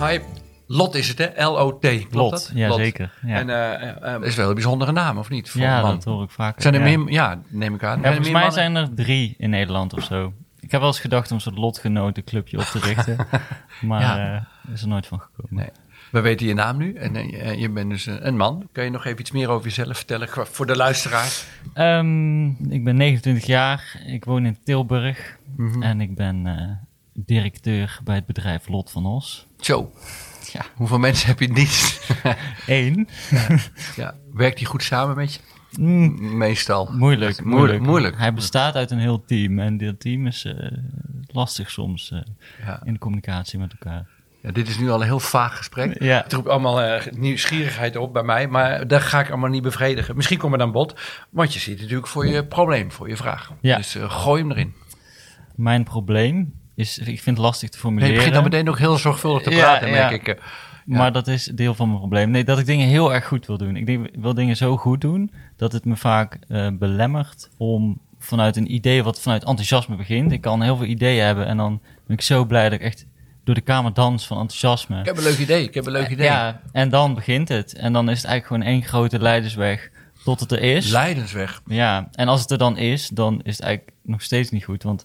Hi, Lot is het, hè? L-O-T. Klopt Lot, dat? ja Lot. zeker. Ja, En eh, eh, is wel een bijzondere naam, of niet? Voor ja man. dat hoor ik vaak. Zijn er ja. meer? Ja, neem ik aan. Ja, Zijn volgens mij mannen? zijn er drie in Nederland of zo. Ik heb wel eens gedacht om zo'n lotgenotenclubje op te richten. maar Ja. eh, is er nooit van gekomen. Nee. We weten je naam nu en eh, je bent dus een, man. Kan je nog even iets meer over jezelf vertellen voor de luisteraar? Ehm, ik ben 29 jaar. Ik woon in Tilburg. Mhm. En ik ben eh, directeur bij het bedrijf Lot van Os. Zo, Ja. hoeveel mensen heb je in dienst? Eén. ja. Werkt die goed samen met je? Mm, Meestal. moeilijk, Moeilijk, moeilijk. Hij bestaat uit een heel team. En dat team is eh, lastig soms eh, Ja. in de communicatie met elkaar. Ja, dit is nu al een heel vaag gesprek. Ja. Het roept allemaal eh, nieuwsgierigheid op bij mij, maar dat ga ik allemaal niet bevredigen. Misschien kom er dan bod, want je ziet natuurlijk voor je probleem, voor je vraag. Ja. Dus gooi hem erin. Mijn probleem is, ik vind het lastig te Nee, formuleren. je begint dan meteen ook heel zorgvuldig te praten, ja. merk ik. eh. Ja. Maar dat is deel van mijn probleem. Nee, dat ik dingen heel erg goed wil doen. Ik denk, ik wil dingen zo goed doen dat het me vaak eh, belemmert om vanuit een idee wat vanuit enthousiasme begint. Ik kan heel veel ideeën hebben en dan ben ik zo blij dat ik echt door de kamer dans van enthousiasme. Ik heb een leuk idee, ik heb een leuk idee. Ja, en dan begint het. En dan is het eigenlijk gewoon één grote leidersweg tot het er is. Leidensweg. Ja, en als het er dan is, dan is het eigenlijk nog steeds niet goed. Want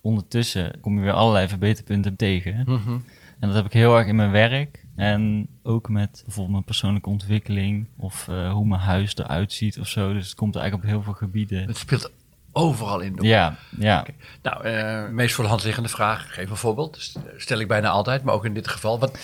ondertussen kom je weer allerlei verbeterpunten tegen. Mhm. En dat heb ik heel erg in mijn werk. En ook met bijvoorbeeld mijn persoonlijke ontwikkeling. Of eh, hoe mijn huis eruit ziet of zo. Dus het komt eigenlijk op heel veel gebieden. Het speelt overal in door. Ja, ja. Nou, eh meest voor de hand liggende vraag, geef een voorbeeld. Dus, eh, Stel ik bijna altijd, maar ook in dit geval. Wat,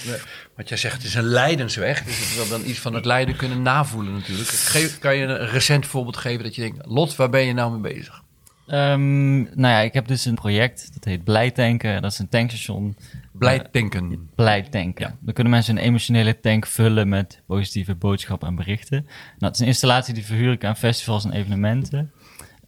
wat jij zegt, het is een leidensweg. Dus ik wil dan iets van het lijden kunnen navoelen natuurlijk. Geef, kan je een recent voorbeeld geven dat je denkt... Lot, waar ben je nou mee bezig? Ehm, nou ja, ik heb dus een project. Dat heet Blij Tanken. Dat is een tankstation. Blij Eh, tanken. Ja. Dan kunnen mensen een emotionele tank vullen met positieve boodschappen en berichten. Nou, het is een installatie die verhuur ik aan festivals en evenementen.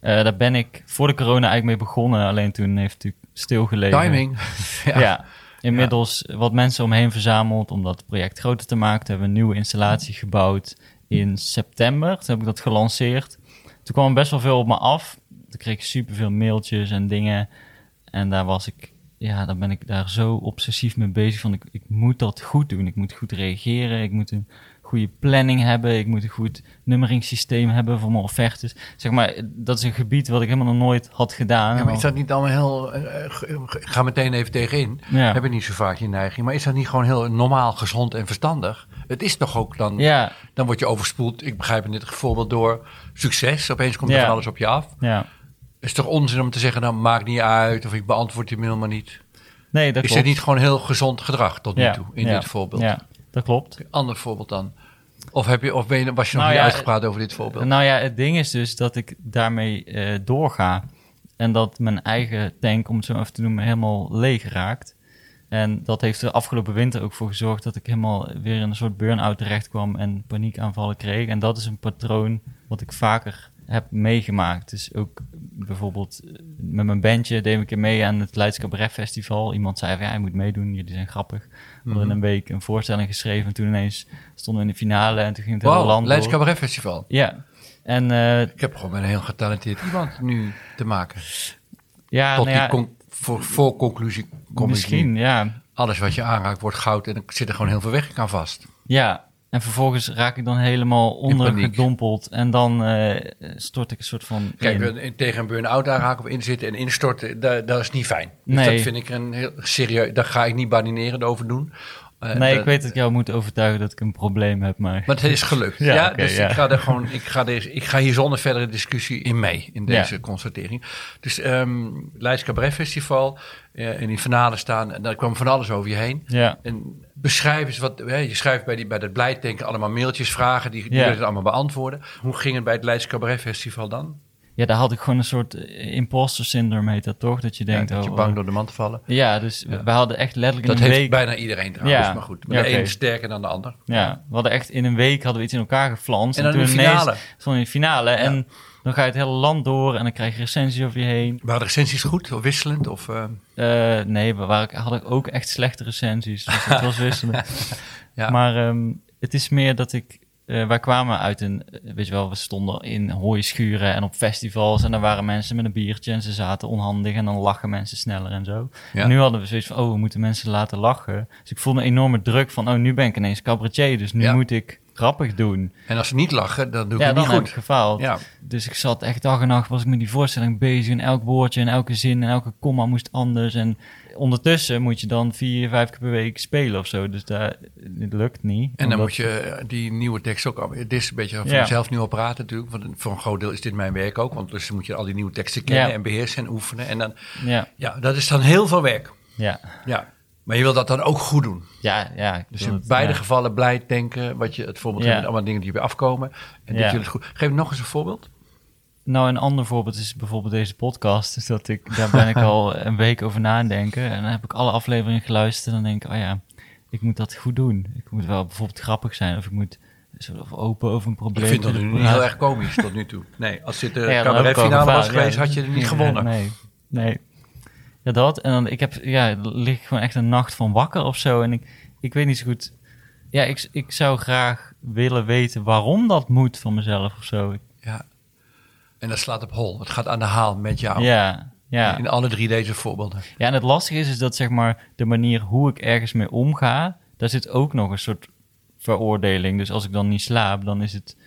Eh, daar ben ik voor de corona eigenlijk mee begonnen. Alleen toen heeft het natuurlijk stilgelegen. Timing. Ja. Inmiddels wat mensen omheen verzameld om dat project groter te maken. Toen hebben we een nieuwe installatie gebouwd in september. Toen heb ik dat gelanceerd. Toen kwam best wel veel op me af. Toen kreeg ik superveel mailtjes en dingen. En daar was ik, ja, daar ben ik daar zo obsessief mee bezig. Van ik, ik moet dat goed doen. Ik moet goed reageren. Ik moet een goede planning hebben. Ik moet een goed nummeringssysteem hebben voor mijn offertes. Zeg maar, dat is een gebied wat ik helemaal nog nooit had gedaan. Ja, maar is dat niet allemaal heel... eh, eh, ga meteen even tegenin. Ja. Heb ik niet zo vaak die neiging. Maar is dat niet gewoon heel normaal, gezond en verstandig? Het is toch ook dan... Ja, Dan word je overspoeld, ik begrijp in dit voorbeeld, door succes. Opeens komt er van alles op je af. ja. Is toch onzin om te zeggen, nou maakt niet uit... of ik beantwoord die mail maar niet. Nee, dat is klopt. dit niet gewoon heel gezond gedrag tot nu Ja, toe, in ja, dit voorbeeld? Ja, dat klopt. Ander voorbeeld dan? Of, heb je, of ben je, was je nog Nou niet uitgepraat over dit voorbeeld? Nou ja, het ding is dus dat ik daarmee eh, doorga. En dat mijn eigen tank, om het zo even te noemen, helemaal leeg raakt. En dat heeft de afgelopen winter ook voor gezorgd dat ik helemaal weer in een soort burn-out terecht kwam en paniekaanvallen kreeg. En dat is een patroon wat ik vaker heb meegemaakt. Dus ook bijvoorbeeld eh, met mijn bandje deed ik mee aan het Leids Cabaret Festival. Iemand zei van ja, je moet meedoen, jullie zijn grappig. We hadden in Mhm. een week een voorstelling geschreven en toen ineens stonden we in de finale en toen ging het hele Wauw, land Leids door. Cabaret Festival. Ja, en eh, Ik heb gewoon met een heel getalenteerd iemand nu te maken. ja, Tot nou die ja, voor, voor conclusie kom ik misschien, ja. Alles wat je aanraakt wordt goud en er zit er gewoon heel veel weg aan vast. Ja, en vervolgens raak ik dan helemaal ondergedompeld en dan eh, stort ik een soort van Kijk, in. eh, tegen een burn-out aanraken of inzitten en instorten, dat, dat is niet fijn. Dus Nee. dat vind ik een heel serieus, daar ga ik niet badinerend over doen. Eh, nee, dat- ik weet dat ik jou moet overtuigen dat ik een probleem heb, maar... Maar het is gelukt. Ja, dus ja. ik ga er gewoon, ik ga, deze, ik ga hier zonder verdere discussie in mee, in deze Ja. constatering. Dus ehm Leids Cabaret Festival, eh, in die finale staan, en daar kwam van alles over je heen. Ja, En beschrijf eens wat, hè, je schrijft bij, die, bij dat blijdenken allemaal mailtjes, vragen, die, die je allemaal beantwoorden. Hoe ging het bij het Leids Cabaret Festival dan? Ja, daar had ik gewoon een soort eh, imposter syndrome, heet dat toch? Dat je Ja, denkt, dat je oh, bang oh. door de man te vallen. Ja, dus Ja. we hadden echt letterlijk Dat in een heeft week... bijna iedereen trouwens, Ja. maar goed. Ja, Maar de een sterker dan de ander. Ja, we hadden echt in een week hadden we iets in elkaar geflanst. En dan in de toen finale. stond in de finale. En dan ga je het hele land door en dan krijg je recensies over je heen. Waren de recensies goed of wisselend? Of, eh, Eh, nee, we waren, hadden ook echt slechte recensies. Dus het was wisselen. Ja. Maar ehm, het is meer dat ik... eh, wij kwamen uit een... eh, weet je wel, we stonden in hooischuren en op festivals. En daar waren mensen met een biertje en ze zaten onhandig. En dan lachen mensen sneller en zo. Ja. En nu hadden we zoiets van, oh, we moeten mensen laten lachen. Dus ik voelde een enorme druk van, oh, nu ben ik ineens cabaretier. Dus nu Ja. moet ik grappig doen. en als ze niet lachen, dan doe ik Ja, het niet goed. gefaald. Ja. Dus ik zat echt dag en nacht was ik met die voorstelling bezig. En elk woordje en elke zin en elke komma moest anders. En ondertussen moet je dan vier, vijf keer per week spelen of zo. Dus dat het lukt niet. En dan moet je eh, die nieuwe tekst ook... al- Het is een beetje van Ja. jezelf nu al praten natuurlijk. Want voor een groot deel is dit mijn werk ook. Want dus moet je al die nieuwe teksten kennen Ja. en beheersen en oefenen. En dan, Ja, ja, dat is dan heel veel werk. ja, Ja. Maar je wil dat dan ook goed doen. ja, ja. Dus in het, beide ja. gevallen blij denken. Wat je het voorbeeld Ja. hebt, allemaal dingen die weer afkomen. En Ja. het goed. Geef nog eens een voorbeeld. Nou, een ander voorbeeld is bijvoorbeeld deze podcast. Dus dat ik, daar ben ik al een week over nadenken. En dan heb ik alle afleveringen geluisterd. En dan denk ik, oh ja, ik moet dat goed doen. Ik moet wel bijvoorbeeld grappig zijn. Of ik moet of open over een probleem. Ik vind dat nu niet heel erg komisch tot nu toe. Nee, als dit de Ja, cabaretfinale was geweest, had je er niet gewonnen. Nee, nee. Ja, dat. En dan, ik heb, ja, lig ik gewoon echt een nacht van wakker of zo. En ik, ik weet niet zo goed. Ja, ik, ik zou graag willen weten waarom dat moet van mezelf of zo. Ja. En dat slaat op hol. Het gaat aan de haal met jou. Ja, ja. In alle drie deze voorbeelden. Ja, en het lastige is, is dat zeg maar de manier hoe ik ergens mee omga, daar zit ook nog een soort veroordeling. Dus als ik dan niet slaap, dan is het,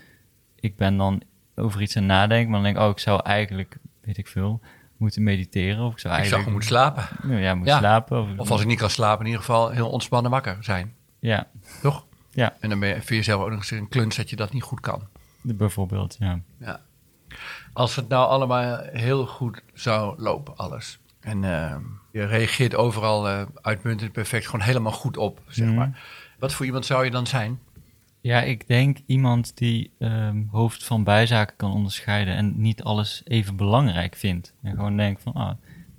ik ben dan over iets aan nadenken, maar dan denk ik, oh, ik zou eigenlijk, weet ik veel, moeten mediteren. Of ik zou Ik zou eigenlijk... gewoon moeten slapen. Nou Ja, moet Ja. slapen. Of, Of als ik niet kan slapen, in ieder geval heel ontspannen wakker zijn. Ja, Toch? Ja. En dan ben je, vind je jezelf ook nog eens een kluns dat je dat niet goed kan. bijvoorbeeld, ja. Ja. Als het nou allemaal heel goed zou lopen, alles. En eh, je reageert overal eh, uitmuntend, perfect, gewoon helemaal goed op, zeg Mhm. maar. Wat voor iemand zou je dan zijn? Ja, ik denk iemand die ehm, hoofd van bijzaken kan onderscheiden en niet alles even belangrijk vindt. En gewoon denkt van, ah,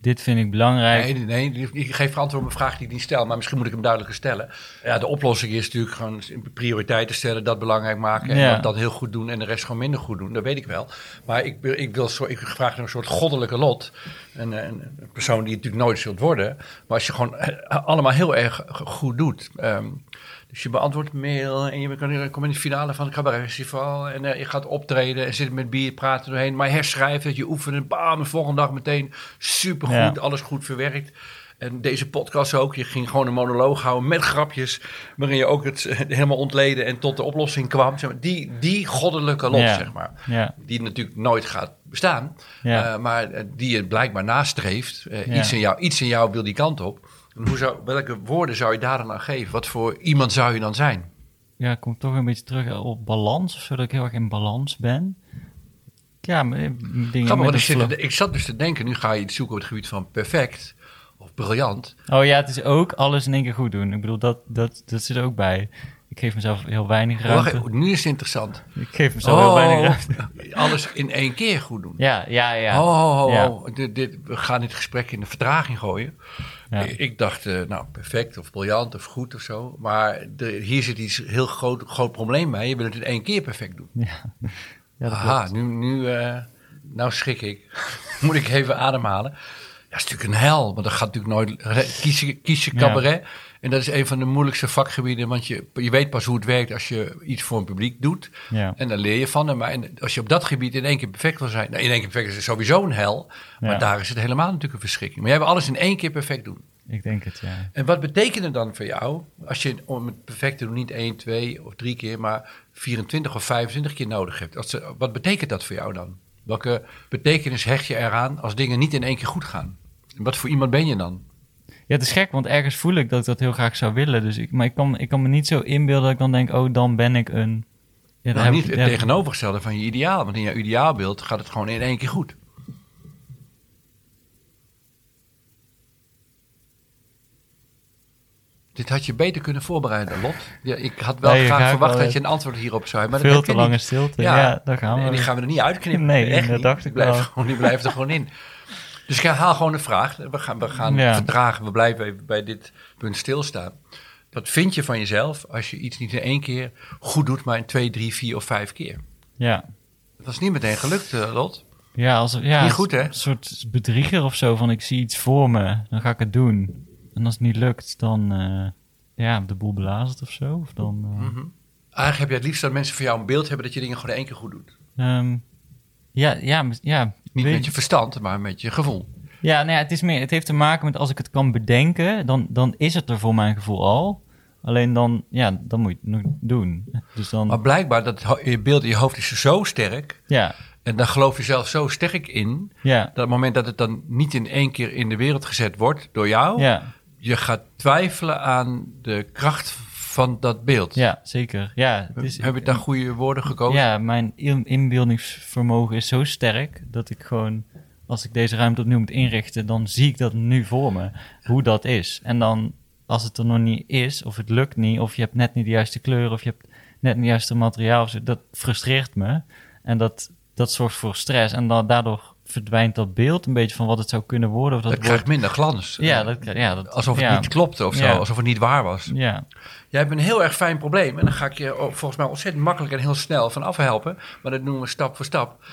dit vind ik belangrijk. Nee, nee, ik geef antwoord op een vraag die ik niet stel, maar misschien moet ik hem duidelijker stellen. Ja, de oplossing is natuurlijk gewoon prioriteiten stellen, dat belangrijk maken en Ja. dat, heel goed doen en de rest gewoon minder goed doen. Dat weet ik wel. Maar ik, wil- ik, wil zo, ik vraag naar een soort goddelijke lot. Een, een, een persoon die je natuurlijk nooit zult worden. Maar als je gewoon eh, allemaal heel erg goed doet. Ehm, dus je beantwoordt mail en je komt in de finale van het cabaret festival en eh, je gaat optreden en zit met bier praten doorheen. Maar herschrijft het, je oefent het, bam, de volgende dag meteen supergoed, Ja. alles goed verwerkt. En deze podcast ook, je ging gewoon een monoloog houden met grapjes, waarin je ook het eh, helemaal ontleden en tot de oplossing kwam. Zeg maar, die, die goddelijke Ja. zeg maar. Ja, Die natuurlijk nooit gaat bestaan, eh, maar die je blijkbaar nastreeft. Iets, in jou, iets in jou wil die kant op. En hoe zou, welke woorden zou je daar dan aan geven? Wat voor iemand zou je dan zijn? ja, ik kom toch een beetje terug op balans, of zo, dat ik heel erg in balans ben. Ja, maar, dingen ik, zit, ik zat dus te denken, nu ga je iets zoeken op het gebied van perfect of briljant. Oh ja, het is ook alles in één keer goed doen. Ik bedoel, dat, dat, dat zit er ook bij. Ik geef mezelf heel weinig wacht ruimte. even, nu is het interessant. Ik geef mezelf heel weinig ruimte. Oh, alles in één keer goed doen. Ja, ja, ja. Oh, oh, oh, Ja. oh. Dit, dit, we gaan dit gesprek in de vertraging gooien. Ja. Ik, dacht, eh, nou, perfect of briljant of goed of zo. Maar de, hier zit iets heel groot, groot probleem bij. Je wil het in één keer perfect doen. Ja, Aha, nu, nu eh, nou schrik ik. Moet ik even ademhalen. Ja, is natuurlijk een hel, want dat gaat natuurlijk nooit... Kies je, kies je Ja. cabaret en dat is een van de moeilijkste vakgebieden... want je, je weet pas hoe het werkt als je iets voor een publiek doet. Ja. En dan leer je van hem. Maar als je op dat gebied in één keer perfect wil zijn... Nou, in één keer perfect is sowieso een hel. Maar Ja. daar is het helemaal natuurlijk een verschrikking. Maar jij wil alles in één keer perfect doen. Ik denk het, ja. En wat betekent het dan voor jou... als je om het perfect te doen niet één, twee of drie keer... maar 24 of 25 keer nodig hebt? Wat betekent dat voor jou dan? Welke betekenis hecht je eraan als dingen niet in één keer goed gaan? Wat voor iemand ben je dan? Ja, het is gek, want ergens voel ik dat ik dat heel graag zou willen. Dus ik, maar ik kan, ik kan me niet zo inbeelden dat ik dan denk, oh, dan ben ik een... Ja, Nou, niet ik- het tegenovergestelde van je ideaal. Want in jouw ideaalbeeld gaat het gewoon in één keer goed. Dit had je beter kunnen voorbereiden, Lot. Ja, ik had wel Nee, graag verwacht wel dat je een antwoord hierop zou hebben. Maar Veel dat te lange niet. stilte. Ja. Ja, daar gaan we. En die gaan we er niet uitknippen. Nee, Echt dat niet. dacht ik wel. Gewoon, die blijven er gewoon in. Dus ik haal gewoon een vraag. We gaan, we gaan Ja. vertragen. We blijven even bij dit punt stilstaan. Wat vind je van jezelf als je iets niet in één keer goed doet, maar in twee, drie, vier of vijf keer? Ja. Dat is niet meteen gelukt, eh, Lot. Ja, als, ja, Niet goed, hè? Een soort bedrieger of zo, van ik zie iets voor me, dan ga ik het doen. En als het niet lukt, dan eh, ja, de boel belazerd of zo. Of dan, eh, Mhm. Eigenlijk heb je het liefst dat mensen van jou een beeld hebben dat je dingen gewoon in één keer goed doet. ehm, ja, ja, ja. Niet weet- met je verstand, maar met je gevoel. Ja, nou ja, het, is meer, het heeft te maken met als ik het kan bedenken, dan, dan is het er voor mijn gevoel al. Alleen dan, ja, dan moet je het doen. Dus dan, Maar blijkbaar, dat je beeld in je hoofd is zo sterk. ja, En daar geloof je zelf zo sterk in. ja, Dat op het moment dat het dan niet in één keer in de wereld gezet wordt door jou. ja, Je gaat twijfelen aan de kracht van dat beeld. ja, zeker. Ja, is, Heb je daar goede woorden gekozen? Ja, mijn in- inbeeldingsvermogen is zo sterk dat ik gewoon, als ik deze ruimte opnieuw moet inrichten, dan zie ik dat nu voor me, hoe dat is. En dan, als het er nog niet is, of het lukt niet, of je hebt net niet de juiste kleur, of je hebt net niet het juiste materiaal, zo, dat frustreert me. En dat, dat zorgt voor stress. En dan, daardoor verdwijnt dat beeld een beetje van wat het zou kunnen worden. Of dat wordt- krijgt minder glans. ja, dat, ja, dat, Alsof het ja, niet klopte of zo. Ja. Alsof het niet waar was. Ja, Jij hebt een heel erg fijn probleem. En dan ga ik je volgens mij ontzettend makkelijk en heel snel van afhelpen. Maar dat noemen we stap voor stap.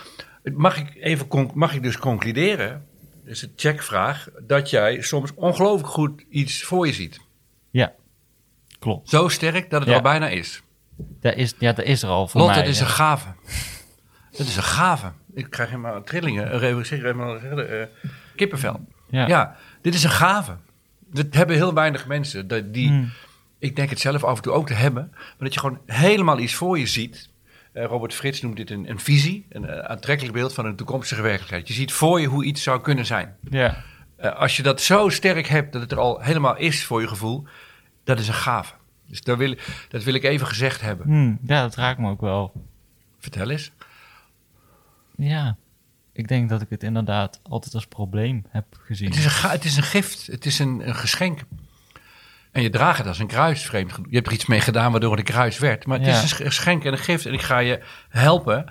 Mag ik, even mag ik dus concluderen, dus een checkvraag, dat jij soms ongelooflijk goed iets voor je ziet. ja, klopt. Zo sterk dat het Ja. al bijna is. Dat is, ja, dat is er al voor Lot, mij. dat is ja. een gave. Dat is een gave. Ik krijg helemaal trillingen, ik zeg helemaal eh, kippenvel. Ja. Ja. dit is een gave. Dat hebben heel weinig mensen. Die, Hmm. Ik denk het zelf af en toe ook te hebben. Maar dat je gewoon helemaal iets voor je ziet. Eh, Robert Frits noemt dit een, een visie. Een eh, aantrekkelijk beeld van een toekomstige werkelijkheid. Je ziet voor je hoe iets zou kunnen zijn. Ja, Eh, als je dat zo sterk hebt dat het er al helemaal is voor je gevoel. Dat is een gave. Dus dat wil, dat wil ik even gezegd hebben. Hmm, ja, dat raakt me ook wel. Vertel eens. Ja, ik denk dat ik het inderdaad altijd als probleem heb gezien. Het is een, het is een gift. Het is een, een geschenk. En je draagt het als een kruis, vreemd. Je hebt er iets mee gedaan waardoor het een kruis werd. Maar het Ja. is een sch- een geschenk en een gift. En ik ga je helpen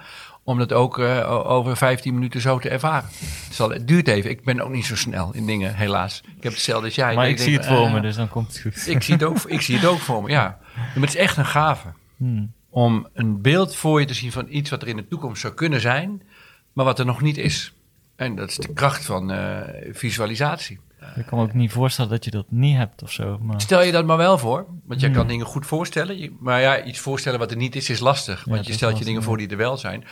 om dat ook eh, over 15 minuten zo te ervaren. Het, zal, het duurt even. Ik ben ook niet zo snel in dingen, helaas. Ik heb hetzelfde als jij. maar ik, denk, zie het voor eh, me, dus dan komt het goed. Ik zie het ook, ik zie het ook voor me, ja. Maar het is echt een gave. Hmm, Om een beeld voor je te zien van iets wat er in de toekomst zou kunnen zijn, maar wat er nog niet is. En dat is de kracht van eh, visualisatie. Ik kan me ook niet voorstellen dat je dat niet hebt of zo. Maar, Stel je dat maar wel voor, want jij Hmm. kan dingen goed voorstellen. Je- Maar ja, iets voorstellen wat er niet is, is lastig. Want je stelt je dingen voor die er wel zijn.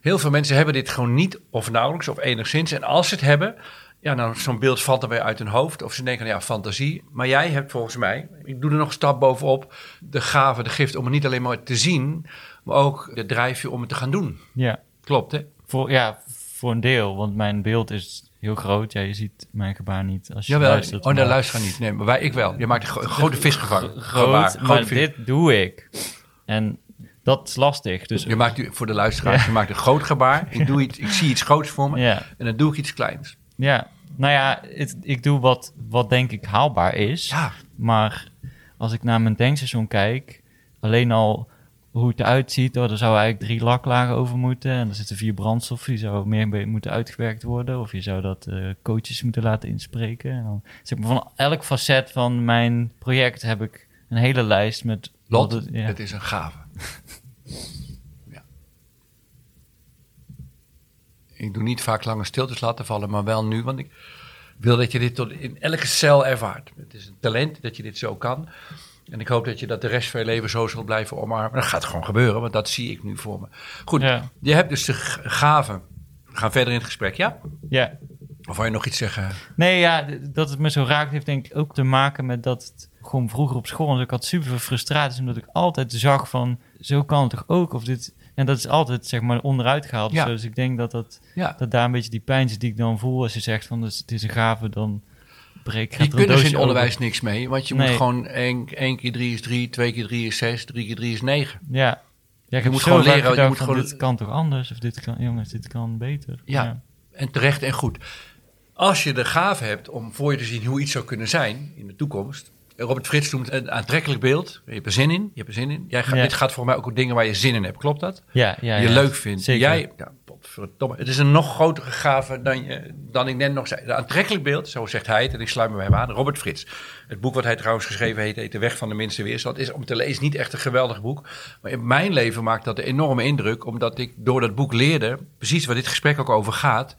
Heel veel mensen hebben dit gewoon niet, of nauwelijks, of enigszins. En als ze het hebben, ja, dan zo'n beeld valt er weer uit hun hoofd. Of ze denken, ja, fantasie. Maar jij hebt volgens mij, ik doe er nog een stap bovenop, de gave, de gift om het niet alleen maar te zien, maar ook de drijfje om het te gaan doen. ja, Klopt, hè? voor, ja, voor een deel, want mijn beeld is heel groot. Ja, je ziet mijn gebaar niet als je Jawel, luistert. oh, maar- luisteren niet. Nee, maar wij, ik wel. Je maakt een gro- grote visgevangen. Groot, maar vis- dit doe ik. En dat is lastig. Dus Je maakt, u- voor de luisteraars, je maakt een groot gebaar. Ik, doe iets, ik zie iets groots voor me. ja, En dan doe ik iets kleins. ja, nou ja, het- ik doe wat, wat denk ik haalbaar is. Ja, Maar als ik naar mijn tankstation kijk, alleen al hoe het eruit ziet, oh, er zou eigenlijk drie laklagen over moeten. En er zitten vier brandstoffen, die zou meer moeten uitgewerkt worden. Of je zou dat eh, coaches moeten laten inspreken. En dan, zeg maar, van elk facet van mijn project heb ik een hele lijst met... Lot, het- ja. het is een gave. ja. Ik doe niet vaak lange stiltes laten vallen, maar wel nu, want ik wil dat je dit tot in elke cel ervaart. Het is een talent dat je dit zo kan. En ik hoop dat je dat de rest van je leven zo zult blijven omarmen. Dat gaat gewoon gebeuren, want dat zie ik nu voor me. Goed, Ja. je hebt dus de gave. We gaan verder in het gesprek, ja? ja. Of wil je nog iets zeggen? Nee, ja, dat het me zo raakt heeft denk ik ook te maken met dat het gewoon vroeger op school... Ik had super veel frustraties omdat ik altijd zag van... Zo kan het toch ook? Of dit... En dat is altijd zeg maar onderuit gehaald. Ja. Dus ik denk dat, dat, Ja. dat daar een beetje die pijn zit die ik dan voel... als je zegt van dus, het is een gave, dan breek Je kunt dus in het onderwijs open. niks mee, want je Nee. moet gewoon 1 keer 3 is 3, 2 keer 3 is 6, 3 keer 3 is 9. Ja. ja heb moet gewoon leren, je moet gewoon- dit kan toch anders? Of dit kan, jongens, dit kan beter. Ja. En terecht en goed. Als je de gave hebt om voor je te zien hoe iets zou kunnen zijn in de toekomst, Robert Frits noemt het een aantrekkelijk beeld. Je hebt er zin in. Je hebt er zin in. Jij gaat, Ja. Dit gaat voor mij ook om dingen waar je zin in hebt. Klopt dat? Ja, ja, je ja. leuk vindt. Zeker. Jij, Het is een nog grotere gave dan, je, dan ik net nog zei. Een aantrekkelijk beeld, zo zegt hij het. En ik sluit me bij hem aan. Robert Frits. Het boek wat hij trouwens geschreven heeft, heet De Weg van de Minste Weerstand. Is om te lezen niet echt een geweldig boek. Maar in mijn leven maakt dat een enorme indruk. Omdat ik door dat boek leerde, precies waar dit gesprek ook over gaat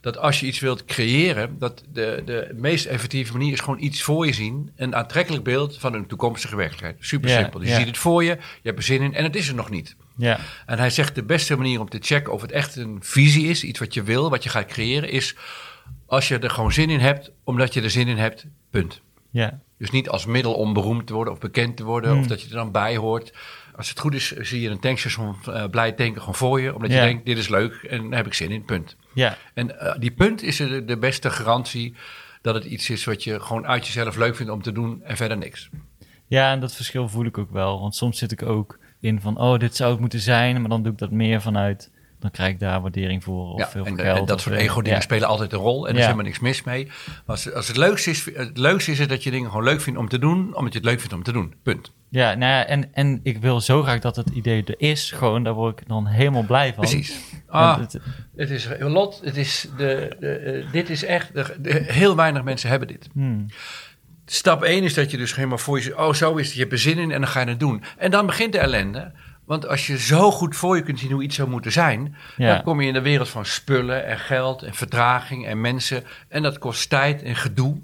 dat als je iets wilt creëren, dat de, de meest effectieve manier is gewoon iets voor je zien. Een aantrekkelijk beeld van een toekomstige werkelijkheid. Super simpel. Dus je ziet het voor je, je hebt er zin in en het is er nog niet. Ja, En hij zegt de beste manier om te checken of het echt een visie is, iets wat je wil, wat je gaat creëren, is als je er gewoon zin in hebt, omdat je er zin in hebt, punt. ja, Dus niet als middel om beroemd te worden of bekend te worden, Hmm. of dat je er dan bij hoort. Als het goed is, zie je een tankstation eh, blij tanken gewoon voor je, omdat je denkt, dit is leuk en daar heb ik zin in, punt. Ja, En eh, die punt is de, de beste garantie dat het iets is wat je gewoon uit jezelf leuk vindt om te doen en verder niks. ja. En dat verschil voel ik ook wel. Want soms zit ik ook in van, oh, dit zou het moeten zijn. Maar dan doe ik dat meer vanuit, dan krijg ik daar waardering voor. Of Ja, veel en, geld. en dat soort eh, ego-dingen ja. spelen altijd een rol en er is Ja. helemaal niks mis mee. Maar als, als het, leukste is, het leukste is het dat je dingen gewoon leuk vindt om te doen, omdat je het leuk vindt om te doen. Punt. Ja, nou ja, en, en ik wil zo graag dat het idee er is. Gewoon, daar word ik dan helemaal blij van. Precies. Ah, het- het is, Lot, het is de, de, eh, dit is echt, de, de- heel weinig mensen hebben dit. hmm, Stap 1 is dat je dus helemaal voor je oh zo is het, je hebt er zin in en dan ga je het doen. En dan begint de ellende. Want als je zo goed voor je kunt zien hoe iets zou moeten zijn, Ja. dan kom je in de wereld van spullen en geld en vertraging en mensen. En dat kost tijd en gedoe.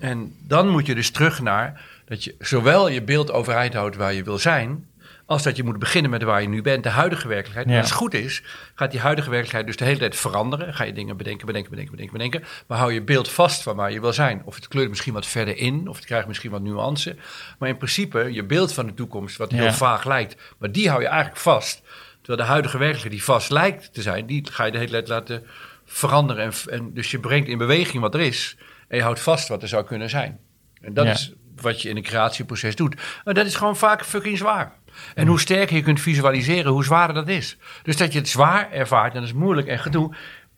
En dan moet je dus terug naar dat je zowel je beeld overeind houdt waar je wil zijn, als dat je moet beginnen met waar je nu bent, de huidige werkelijkheid. En als het goed is, gaat die huidige werkelijkheid dus de hele tijd veranderen. Ga je dingen bedenken, bedenken, bedenken, bedenken, bedenken. Maar hou je beeld vast van waar je wil zijn. Of het kleurt misschien wat verder in, of het krijgt misschien wat nuance. Maar in principe, je beeld van de toekomst, wat heel Ja. vaag lijkt, maar die hou je eigenlijk vast. Terwijl de huidige werkelijkheid die vast lijkt te zijn, die ga je de hele tijd laten veranderen. En, en dus je brengt in beweging wat er is en je houdt vast wat er zou kunnen zijn. En dat Ja. is wat je in een creatieproces doet. Maar dat is gewoon vaak fucking zwaar. En hoe sterker je kunt visualiseren, hoe zwaarder dat is. Dus dat je het zwaar ervaart, en dat is moeilijk en gedoe,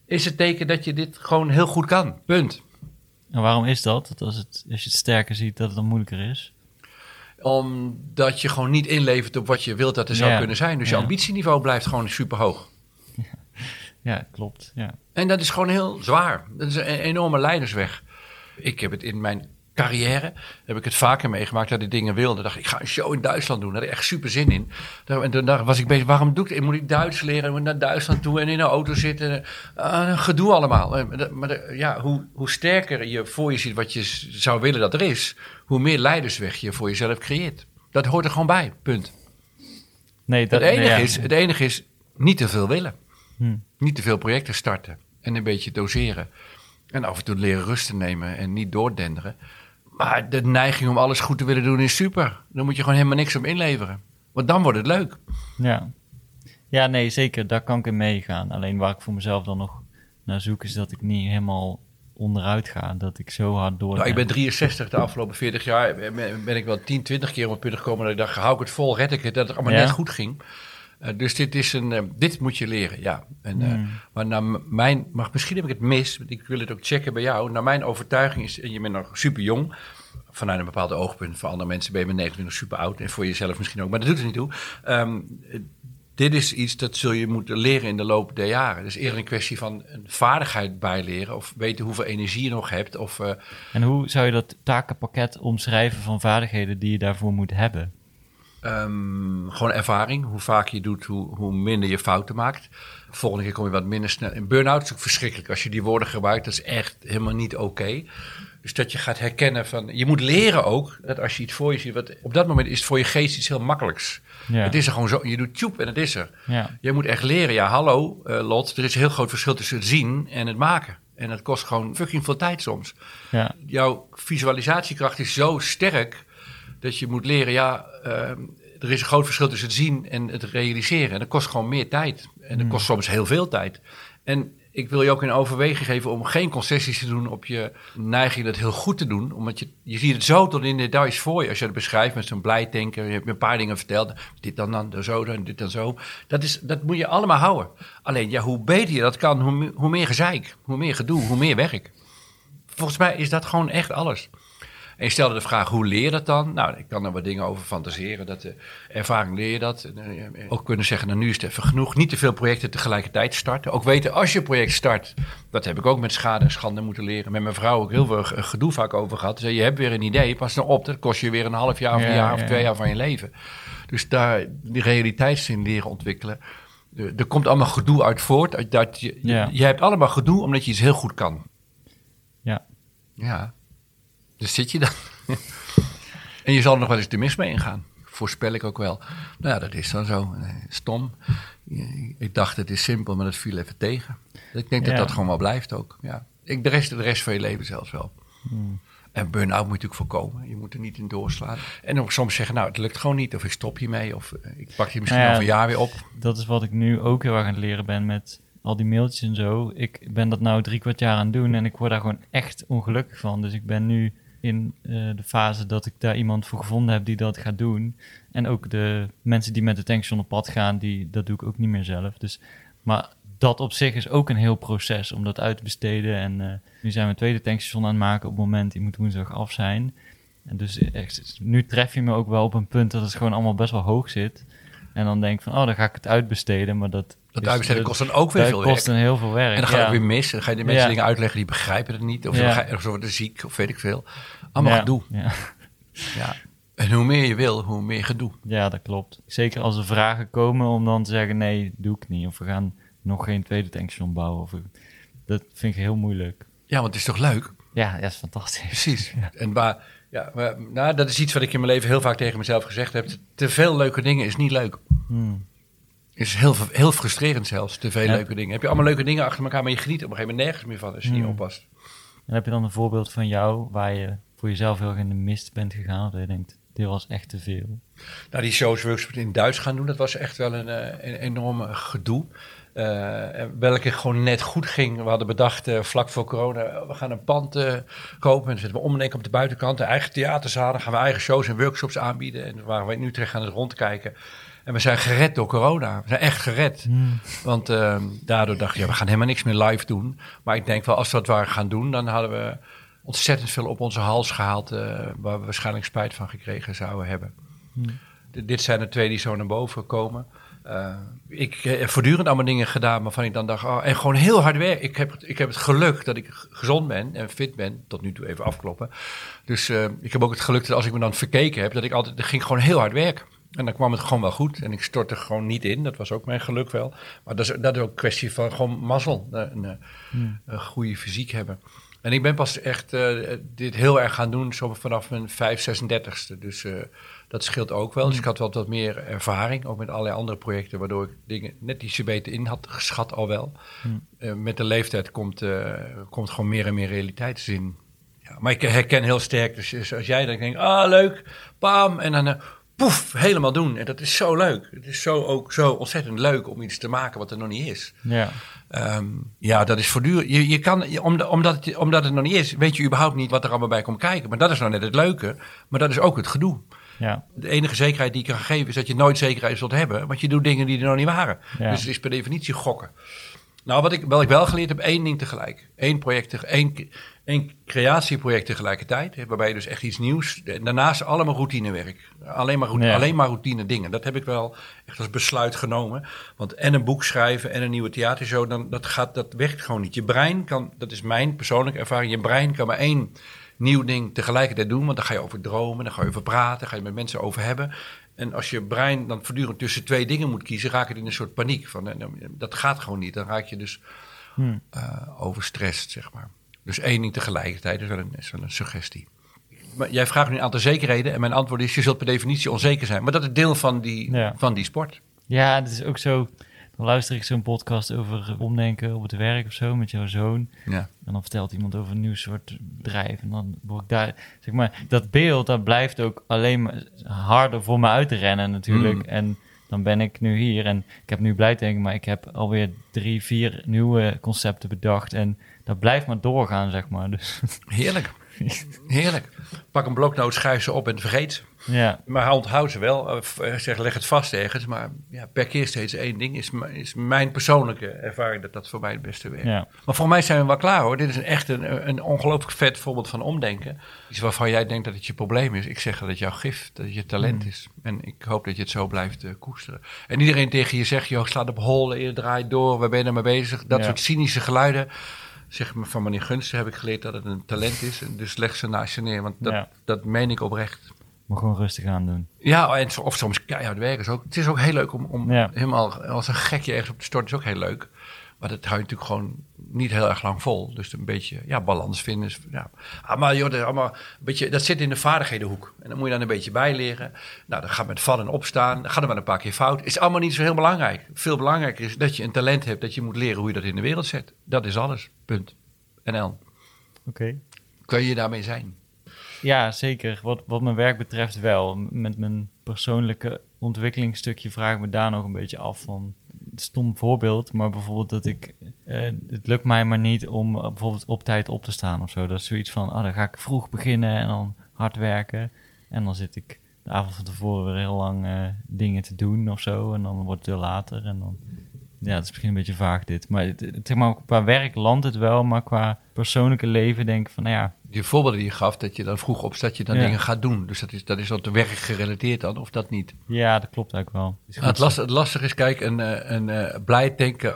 is het teken dat je dit gewoon heel goed kan. Punt. En waarom is dat? Dat als, het, als je het sterker ziet, dat het dan moeilijker is? Omdat je gewoon niet inlevert op wat je wilt dat er zou Ja. kunnen zijn. Dus je Ja. ambitieniveau blijft gewoon super hoog. Ja, klopt. Ja. En dat is gewoon heel zwaar. Dat is een enorme leidersweg. Ik heb het in mijn carrière, heb ik het vaker meegemaakt dat ik dingen wilde. dacht ik, ga een show in Duitsland doen. Daar had ik echt super zin in. Daar- En toen was ik bezig, waarom doe ik dit? Moet ik Duits leren? Moet naar Duitsland toe en in een auto zitten? Ah, gedoe allemaal. Eh, Maar, ja, hoe, hoe sterker je voor je ziet wat je zou willen dat er is, hoe meer leidersweg je voor jezelf creëert. Dat hoort er gewoon bij, punt. Nee, dat, het, enige nee, ja. is, het enige is niet te veel willen. Hm. Niet te veel projecten starten en een beetje doseren. En af en toe leren rust te nemen en niet doordenderen. Maar de neiging om alles goed te willen doen is super. Dan moet je gewoon helemaal niks op inleveren. Want dan wordt het leuk. Ja. ja, nee, zeker. Daar kan ik in meegaan. Alleen waar ik voor mezelf dan nog naar zoek, is dat ik niet helemaal onderuit ga. Dat ik zo hard door. Nou, ik ben 63 de afgelopen 40 jaar. Ben, ben ik wel 10, 20 keer op het punt gekomen dat ik dacht, hou ik het vol, red ik het. Dat het allemaal Ja. net goed ging. Eh, dus dit, is een, eh, dit moet je leren, ja. En, eh, Hmm. Maar naar mijn, maar misschien heb ik het mis, want ik wil het ook checken bij jou. Naar mijn overtuiging is, en je bent nog super jong, vanuit een bepaald oogpunt. Voor andere mensen ben je met 29 super oud en voor jezelf misschien ook, maar dat doet er niet toe. Ehm, eh, dit is iets dat zul je moeten leren in de loop der jaren. Dus eerder een kwestie van een vaardigheid bijleren of weten hoeveel energie je nog hebt. Of, En hoe zou je dat takenpakket omschrijven van vaardigheden die je daarvoor moet hebben? Ehm, gewoon ervaring. Hoe vaak je doet, hoe, hoe minder je fouten maakt. Volgende keer kom je wat minder snel. In burn-out is ook verschrikkelijk. Als je die woorden gebruikt, dat is echt helemaal niet oké. Dus dat je gaat herkennen van... Je moet leren ook, dat als je iets voor je ziet... Wat, op dat moment is het voor je geest iets heel makkelijks. Ja. Het is er gewoon zo. Je doet tjoep en het is er. Ja. Je moet echt leren. Ja, hallo eh, Lot. Er is een heel groot verschil tussen het zien en het maken. En dat kost gewoon fucking veel tijd soms Ja. jouw visualisatiekracht is zo sterk dat je moet leren, ja, ehm, er is een groot verschil tussen het zien en het realiseren. En dat kost gewoon meer tijd. En dat kost soms heel veel tijd. En ik wil je ook in overweging geven om geen concessies te doen op je neiging dat heel goed te doen. Omdat je, je ziet het zo tot in de details voor je. Als je het beschrijft met zo'n blijdenker, je hebt me een paar dingen verteld. Dit dan dan, zo dan, dit dan zo. Dat, is, dat moet je allemaal houden. Alleen, ja, hoe beter je dat kan, hoe, hoe meer gezeik, hoe meer gedoe, hoe meer werk. Volgens mij is dat gewoon echt alles. En je stelde de vraag, hoe leer je dat dan? Nou, ik kan er wat dingen over fantaseren. Dat de ervaring leer je dat. En, ook kunnen zeggen, nou, nu is het even genoeg. Niet te veel projecten tegelijkertijd starten. Ook weten, als je een project start, dat heb ik ook met schade en schande moeten leren. Met mijn vrouw ook heel veel gedoe vaak over gehad. Dus je hebt weer een idee, pas nou op, dat kost je weer een half jaar of een jaar of twee jaar van je leven. Dus daar die realiteitszin leren ontwikkelen. Er komt allemaal gedoe uit voort. Dat je, je hebt allemaal gedoe omdat je iets heel goed kan. Ja. Ja. Dus zit je dan. en je zal er nog wel eens de mis mee ingaan. Voorspel ik ook wel. Nou ja, dat is dan zo. Stom. Ik dacht het is simpel, maar dat viel even tegen. Ik denk dat dat gewoon wel blijft ook. Ja. Ik, de, rest, de rest van je leven zelfs wel. Hmm. En burn-out moet je natuurlijk voorkomen. Je moet er niet in doorslaan. En ook soms zeggen, nou, het lukt gewoon niet. Of ik stop hiermee. Of eh, ik pak je misschien nou over een jaar weer op. Dat is wat ik nu ook heel erg aan het leren ben met al die mailtjes en zo. Ik ben dat nou drie kwart jaar aan het doen en ik word daar gewoon echt ongelukkig van. Dus ik ben nu in uh, de fase dat ik daar iemand voor gevonden heb die dat gaat doen. En ook de mensen die met de tankstation op pad gaan, die, dat doe ik ook niet meer zelf. Dus, maar dat op zich is ook een heel proces om dat uit te besteden. En uh, nu zijn we een tweede tankstation aan het maken op het moment, die moet woensdag af zijn. En dus nu tref je me ook wel op een punt dat het gewoon allemaal best wel hoog zit. En dan denk ik van, oh, dan ga ik het uitbesteden, maar dat... Dat uitbesteden kost dan ook weer veel werk. kost dan heel veel werk, En dan ga je weer mis. Dan ga je de mensen dingen uitleggen die begrijpen het niet. Of ja. dan ga je ergens worden ziek, of weet ik veel. Allemaal gedoe. Ja. ja. En hoe meer je wil, hoe meer gedoe. Ja, dat klopt. Zeker als er vragen komen om dan te zeggen, nee, doe ik niet. Of we gaan nog geen tweede tankstation bouwen. Of, dat vind ik heel moeilijk. Ja, want het is toch leuk? Ja, dat is fantastisch. Precies. En waar, ja, maar, nou, dat is iets wat ik in mijn leven heel vaak tegen mezelf gezegd heb. Te veel leuke dingen is niet leuk. Hmm. Is heel, heel frustrerend zelfs, te veel leuke dingen. Heb je allemaal leuke dingen achter elkaar, maar je geniet op een gegeven moment nergens meer van als je niet hmm. oppast. En heb je dan een voorbeeld van jou waar je voor jezelf heel erg in de mist bent gegaan? Of je denkt, dit was echt te veel. Nou, die shows workshops in Duits gaan doen, dat was echt wel een, eh, een enorm gedoe. Uh, welke gewoon net goed ging. We hadden bedacht uh, vlak voor corona, we gaan een pand uh, kopen. En dan zetten we omdenken op de buitenkant. De eigen theaterzalen, gaan we eigen shows en workshops aanbieden. En waar we nu terecht gaan het rondkijken. En we zijn gered door corona. We zijn echt gered. Hmm. Want ehm, daardoor dacht je, ja, we gaan helemaal niks meer live doen. Maar ik denk wel, als we dat waren gaan doen, dan hadden we ontzettend veel op onze hals gehaald. waar we waarschijnlijk spijt van gekregen zouden hebben. Hmm. Dit zijn de twee die zo naar boven komen. Uh, ik heb voortdurend allemaal dingen gedaan waarvan ik dan dacht, oh, en gewoon heel hard werken. Ik heb, ik heb het geluk dat ik gezond ben en fit ben, tot nu toe even afkloppen. Dus ik heb ook het geluk dat als ik me dan verkeken heb, dat ik altijd, ging gewoon heel hard werken. En dan kwam het gewoon wel goed en ik stortte gewoon niet in. Dat was ook mijn geluk wel. Maar dat is, dat is ook een kwestie van gewoon mazzel, een, een, hmm. een goede fysiek hebben. En ik ben pas echt uh, dit heel erg gaan doen zo vanaf mijn 5, 36ste. Dus uh, dat scheelt ook wel. Dus ik had wel wat meer ervaring, ook met allerlei andere projecten, waardoor ik dingen net ietsje beter in had geschat al wel. Uh, met de leeftijd komt, komt gewoon meer en meer realiteitszin. Ja, maar ik herken heel sterk, dus als jij dan denkt, ah leuk, pam, en dan poef, helemaal doen. En dat is zo leuk. Het is zo, ook zo ontzettend leuk om iets te maken wat er nog niet is. Ja. Um, ja, dat is voortdurend. Je, je kan, omdat, het, omdat het nog niet is, weet je überhaupt niet wat er allemaal bij komt kijken. Maar dat is nou net het leuke. Maar dat is ook het gedoe. Ja. De enige zekerheid die ik kan geven is dat je nooit zekerheid zult hebben. Want je doet dingen die er nog niet waren. Ja. Dus het is per definitie gokken. Nou, wat ik, wat ik wel geleerd heb, één ding tegelijk. Eén project, één, één creatieproject tegelijkertijd. Waarbij je dus echt iets nieuws. Daarnaast allemaal routinewerk. Alleen maar, routine, alleen maar routine dingen. Dat heb ik wel echt als besluit genomen. Want en een boek schrijven en een nieuwe theatershow, dan, dat, gaat, dat werkt gewoon niet. Je brein kan, dat is mijn persoonlijke ervaring, je brein kan maar één nieuw ding tegelijkertijd doen. Want dan ga je over dromen, dan ga je over praten, ga je met mensen over hebben. En als je brein dan voortdurend tussen twee dingen moet kiezen, raak je in een soort paniek. Van, eh, nou, dat gaat gewoon niet. Dan raak je dus hmm. uh, overstrest, zeg maar. Dus één ding tegelijkertijd is wel een, is wel een suggestie. Maar jij vraagt nu een aantal zekerheden en mijn antwoord is: je zult per definitie onzeker zijn. Maar dat is deel van die, van die sport. Ja, het is ook zo. Dan luister ik zo'n podcast over omdenken op het werk of zo met jouw zoon. Ja. En dan vertelt iemand over een nieuw soort bedrijf. En dan word ik daar, zeg maar, dat beeld dat blijft ook alleen maar harder voor me uit te rennen natuurlijk. Mm. En dan ben ik nu hier en ik heb nu blij denken, maar ik heb alweer drie, vier nieuwe concepten bedacht. En dat blijft maar doorgaan, zeg maar. Dus. Heerlijk. Heerlijk. Pak een bloknoot, schrijf ze op en vergeet. Ja, Maar onthoud ze wel. Of, eh, Zeg, leg het vast ergens. Maar ja, per keer steeds één ding is, is mijn persoonlijke ervaring dat dat voor mij het beste werkt. ja. Maar voor mij zijn we wel klaar hoor. Dit is een echt een, een ongelooflijk vet voorbeeld van omdenken. Iets waarvan jij denkt dat het je probleem is. Ik zeg dat het jouw gift, dat het je talent is. En ik hoop dat je het zo blijft eh, koesteren. En iedereen tegen je zegt, joh, slaat op hol, je draait door, waar ben je ermee bezig? Dat Ja. soort cynische geluiden. Zeg maar van meneer Gunsten heb ik geleerd dat het een talent is. En dus leg ze naast je neer, want dat, Ja. dat meen ik oprecht. Maar gewoon rustig aan doen. Ja, en, of soms keihard werken. Is ook, het is ook heel leuk om, om Ja. helemaal als een gekje ergens op te storten. is ook heel leuk. Maar dat hou je natuurlijk gewoon niet heel erg lang vol. Dus een beetje ja, balans vinden. Is, ja. Ah, maar joh, dat, is allemaal een beetje, dat zit in de vaardighedenhoek. En dan moet je dan een beetje bijleren. Nou, dan gaat met vallen en opstaan. Dan gaat er wel een paar keer fout. Is allemaal niet zo heel belangrijk. Veel belangrijker is dat je een talent hebt. Dat je moet leren hoe je dat in de wereld zet. Dat is alles. Punt. NL. Oké. Kun je daarmee zijn? Ja, zeker. Wat, wat mijn werk betreft wel. Met mijn persoonlijke ontwikkelingsstukje vraag ik me daar nog een beetje af van. Stom voorbeeld, maar bijvoorbeeld dat ik... eh, het lukt mij maar niet om eh, bijvoorbeeld op tijd op te staan of zo. Dat is zoiets van, ah, dan ga ik vroeg beginnen en dan hard werken. En dan zit ik de avond van tevoren weer heel lang eh, dingen te doen of zo. En dan wordt het weer later en dan... Ja, het is misschien een beetje vaag dit. Maar, het- zeg maar qua werk landt het wel, maar qua persoonlijke leven denk ik van, nou ja... Die voorbeelden die je gaf, dat je dan vroeg opstaat, dat je dan Ja. dingen gaat doen. Dus dat is, dat is wat werk gerelateerd dan, of dat niet? Ja, dat klopt eigenlijk wel. Nou, het, goed last, het lastige is, kijk, een, eh, een eh, blij denken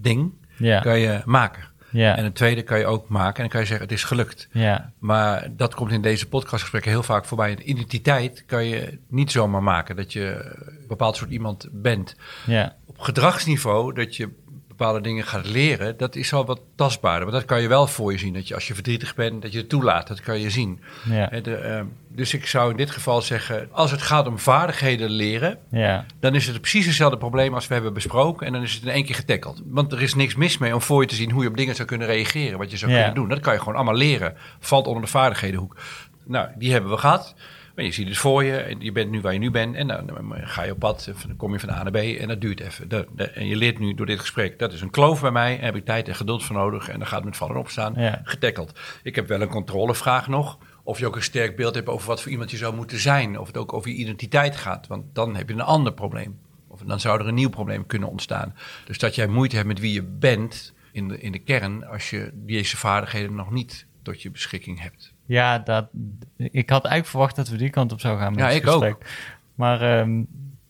ding Ja, kan je maken. ja, En een tweede kan je ook maken en dan kan je zeggen, het is gelukt. ja, Maar dat komt in deze podcastgesprekken heel vaak voorbij. Een identiteit kan je niet zomaar maken, dat je een bepaald soort iemand bent. ja, Op gedragsniveau, dat je bepaalde dingen gaat leren, dat is al wat tastbaarder. Maar dat kan je wel voor je zien. Dat je als je verdrietig bent, dat je het toelaat. Dat kan je zien. ja, de, eh, dus ik zou in dit geval zeggen, als het gaat om vaardigheden leren, ja, dan is het precies hetzelfde probleem als we hebben besproken. En dan is het in één keer getackeld. Want er is niks mis mee om voor je te zien hoe je op dingen zou kunnen reageren. Wat je zou Ja. kunnen doen. Dat kan je gewoon allemaal leren. Valt onder de vaardighedenhoek. Nou, die hebben we gehad. Maar je ziet het voor je. En je bent nu waar je nu bent. En dan, dan ga je op pad. en Dan kom je van A naar B. En dat duurt even. Dat- dat- en je leert nu door dit gesprek. Dat is een kloof bij mij. Daar heb ik tijd en geduld voor nodig. En dan gaat het met vallen en opstaan. Ja. Getackeld. Ik heb wel een controlevraag nog. Of je ook een sterk beeld hebt over wat voor iemand je zou moeten zijn. Of het ook over je identiteit gaat. Want dan heb je een ander probleem. Of dan zou er een nieuw probleem kunnen ontstaan. Dus dat jij moeite hebt met wie je bent in de, in de kern. als je deze vaardigheden nog niet tot je beschikking hebt. Ja, dat, ik had eigenlijk verwacht dat we die kant op zouden gaan met Ja, ik ook. gesprek. Maar ehm,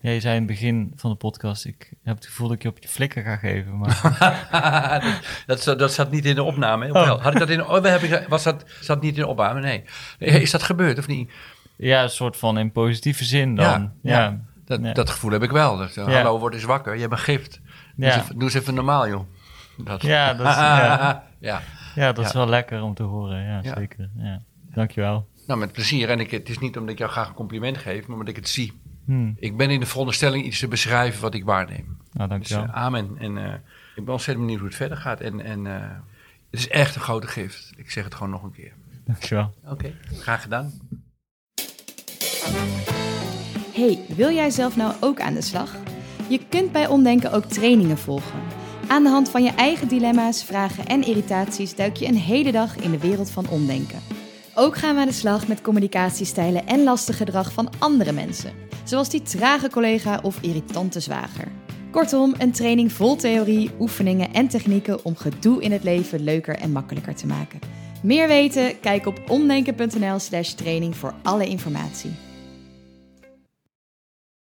ja, je zei in het begin van de podcast, ik heb het gevoel dat ik je op je flikker ga geven. Maar dat, dat, dat zat niet in de opname. hè? Oh. Had ik dat in? Oh, we hebben, was dat zat niet in de opname? Nee. Is dat gebeurd of niet? ja, een soort van in positieve zin dan. Ja, Ja, ja. Dat, Ja. dat gevoel heb ik wel. Dat, eh. Hallo, word eens wakker. Je hebt een gift. Doe, eens even, doe eens even normaal, joh. Dat. Ja, dat is- ja. ja. ja, dat is wel lekker om te horen. Ja, Ja. zeker. Ja. Dankjewel. Nou, met plezier. En ik, het is niet omdat ik jou graag een compliment geef, maar omdat ik het zie. Hm. Ik ben in de veronderstelling iets te beschrijven wat ik waarneem. Nou, Dus dankjewel. eh, amen. En eh, ik ben ontzettend benieuwd hoe het verder gaat. En, en eh, het is echt een grote gift. Ik zeg het gewoon nog een keer. dankjewel. Oké, graag gedaan. Hey, wil jij zelf nou ook aan de slag? Je kunt bij Omdenken ook trainingen volgen. Aan de hand van je eigen dilemma's, vragen en irritaties duik je een hele dag in de wereld van omdenken. Ook gaan we aan de slag met communicatiestijlen en lastig gedrag van andere mensen, zoals die trage collega of irritante zwager. Kortom, een training vol theorie, oefeningen en technieken om gedoe in het leven leuker en makkelijker te maken. Meer weten? Kijk op omdenken.nl/slash training voor alle informatie.